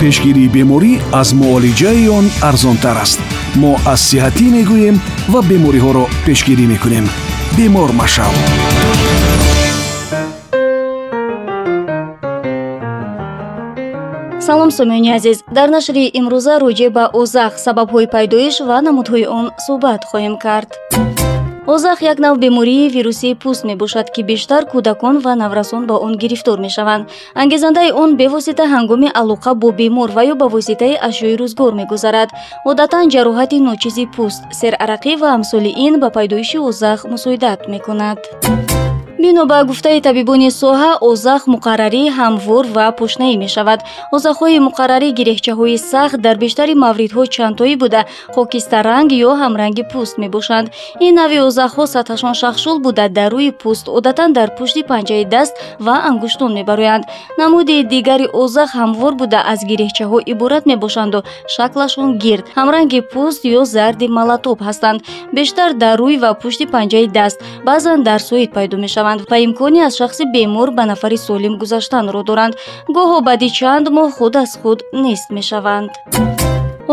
пешгирии беморӣ аз муолиҷаи он арзонтар аст. Мо аз сиҳатӣ мегӯем ва бемориҳоро пешгирӣ мекунем. Бемор машав. Салом сомиёни азиз. Дар нашри имрӯза роҷеъ ба ӯзах сабабҳои пайдоиш ва намудҳои он суҳбат хоҳем кард озах як нав бемории вирусии пӯст мебошад ки бештар кӯдакон ва наврасон ба он гирифтор мешаванд. Ангезандаи он бевосита ҳангоми алоқа бо бемор ва ё ба воситаи ашёи рӯзгор мегузарад. Одатан ҷароҳати ночизи пӯст серарақӣ ва амсоли ин ба пайдоиши озах мусоидат мекунад бино ба гуфтаи табибони соҳа озах муқаррарӣ ҳамвор ва пошнаӣ мешавад. Озахҳои муқаррарӣ гирехчаҳои сахт дар бештари мавридҳо чандтоӣ буда хокистаранг ё ҳамранги пӯст мебошанд. Ин нави озахҳо сатҳашон шахшул буда дар рӯи пӯст одатан дар пушти панҷаи даст ва ангуштон мебароянд. Намуди дигари озах ҳамвор буда аз гирехчаҳо иборат мебошанду. Шаклашон гирд. Ҳамранги пӯст ё зарди малатоб ҳастанд. Бештар дар рӯй ва пушти панҷаи даст. Баъзан дар соид пайдо мешаванд мешаванд. Ва имкони аз шахси бемор ба нафари солим гузаштанро доранд. Гоҳо баъди чанд моҳ худ аз худ нест мешаванд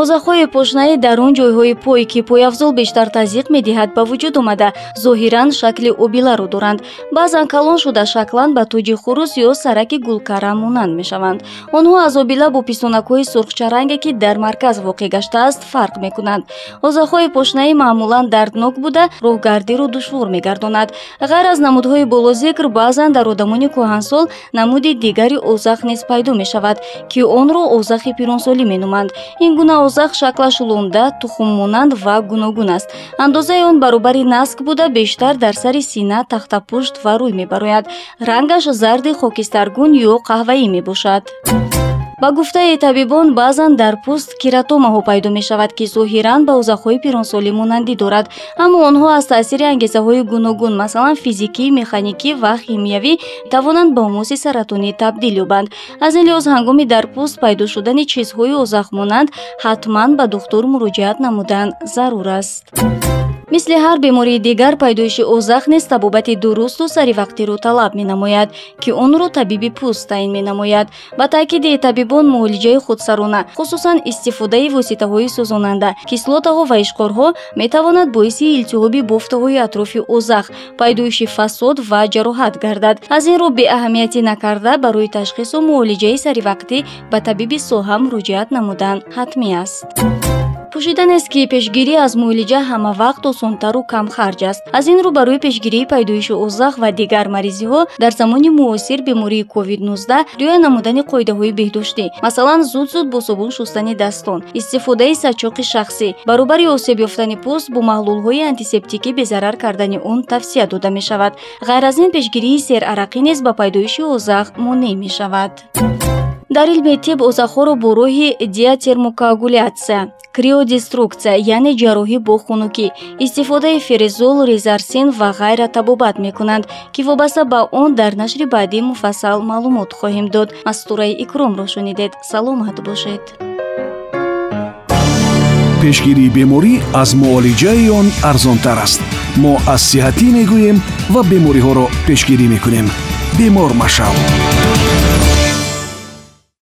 озахҳои пошнаӣ дар он ҷойҳои пой ки пойафзол бештар тазиқ медиҳад ба вуҷуд омада зоҳиран шакли обиларо доранд. Баъзан калон шуда шаклан ба тоҷи хурус ё сараки гулкара монанд мешаванд. Онҳо аз обила бо писонакҳои сурхчаранге ки дар марказ воқеъ гаштааст фарқ мекунанд. Озахҳои пошнаӣ маъмулан дарднок буда роҳгардиро душвор мегардонад. Ғайр аз намудҳои болозикр баъзан дар одамони кӯҳансол намуди дигари озах низ пайдо мешавад ки онро озахи пиронсолӣ меноманд. Ин гуна озах шаклаш лунда тухммонанд ва гуногун аст. Андозаи он баробари наск буда бештар дар сари сина тахтапушт ва рӯй мебарояд. Рангаш зарди хокистаргун ё қаҳваӣ мебошад ба гуфтаи табибон баъзан дар пӯст кератомаҳо пайдо мешавад ки зоҳиран ба ӯзахҳои пиронсолӣ монандӣ дорад. Аммо онҳо аз таъсири ангезаҳои гуногун масалан физикӣ механикӣ ва химиявӣ тавонанд ба умуси саратонӣ табдил ёбанд. Аз ин лиҳоз ҳангоми дар пӯст пайдо шудани чизҳои озахмонанд ҳатман ба духтур муроҷиат намудан зарур аст мисли ҳар бемории дигар пайдоиши озах низ табобати дурусту саривақтиро талаб менамояд ки онро табиби пӯст таъин менамояд. Ба таъкиди табибон муолиҷаи худсарона хусусан истифодаи воситаҳои сӯзонанда кислотаҳо ва ишқорҳо метавонад боиси илтиҳоби бофтаҳои атрофи озах пайдоиши фасод ва ҷароҳат гардад. Аз ин рӯ беаҳамиятӣ накарда барои ташхису муолиҷаи саривақтӣ ба табиби соҳа муроҷиат намудан ҳатмӣ аст пӯшиданест ки пешгирӣ аз муолиҷа ҳамавақт осонтару камхарҷ аст. Аз ин рӯ барои пешгирии пайдоиши озах ва дигар маризиҳо дар замони муосир бемории covid-19 риоя намудани қоидаҳои беҳдоштӣ. Масалан зуд зуд бо собун шустани дастон истифодаи сачоқи шахсӣ баробари осеб ёфтани пӯст бо маҳлулҳои антисептикӣ безарар кардани он тавсия дода мешавад. Ғайр аз ин пешгирии серарақӣ низ ба пайдоиши озах монеъ мешавад дар илми тиб озахҳоро бо роҳи диатермокоагулятсия криодеструксия яъне ҷарроҳӣ бо хунукӣ истифодаи ферезол резарсин ва ғайра табобат мекунанд ки вобаста ба он дар нашри баъдӣ муфассал маълумот хоҳем дод. Мастураи икромро шунидед саломат бошед. Пешгирии беморӣ аз муолиҷаи он арзонтар аст. Мо аз сиҳатӣ мегӯем ва бемориҳоро пешгирӣ мекунем. Бемор машав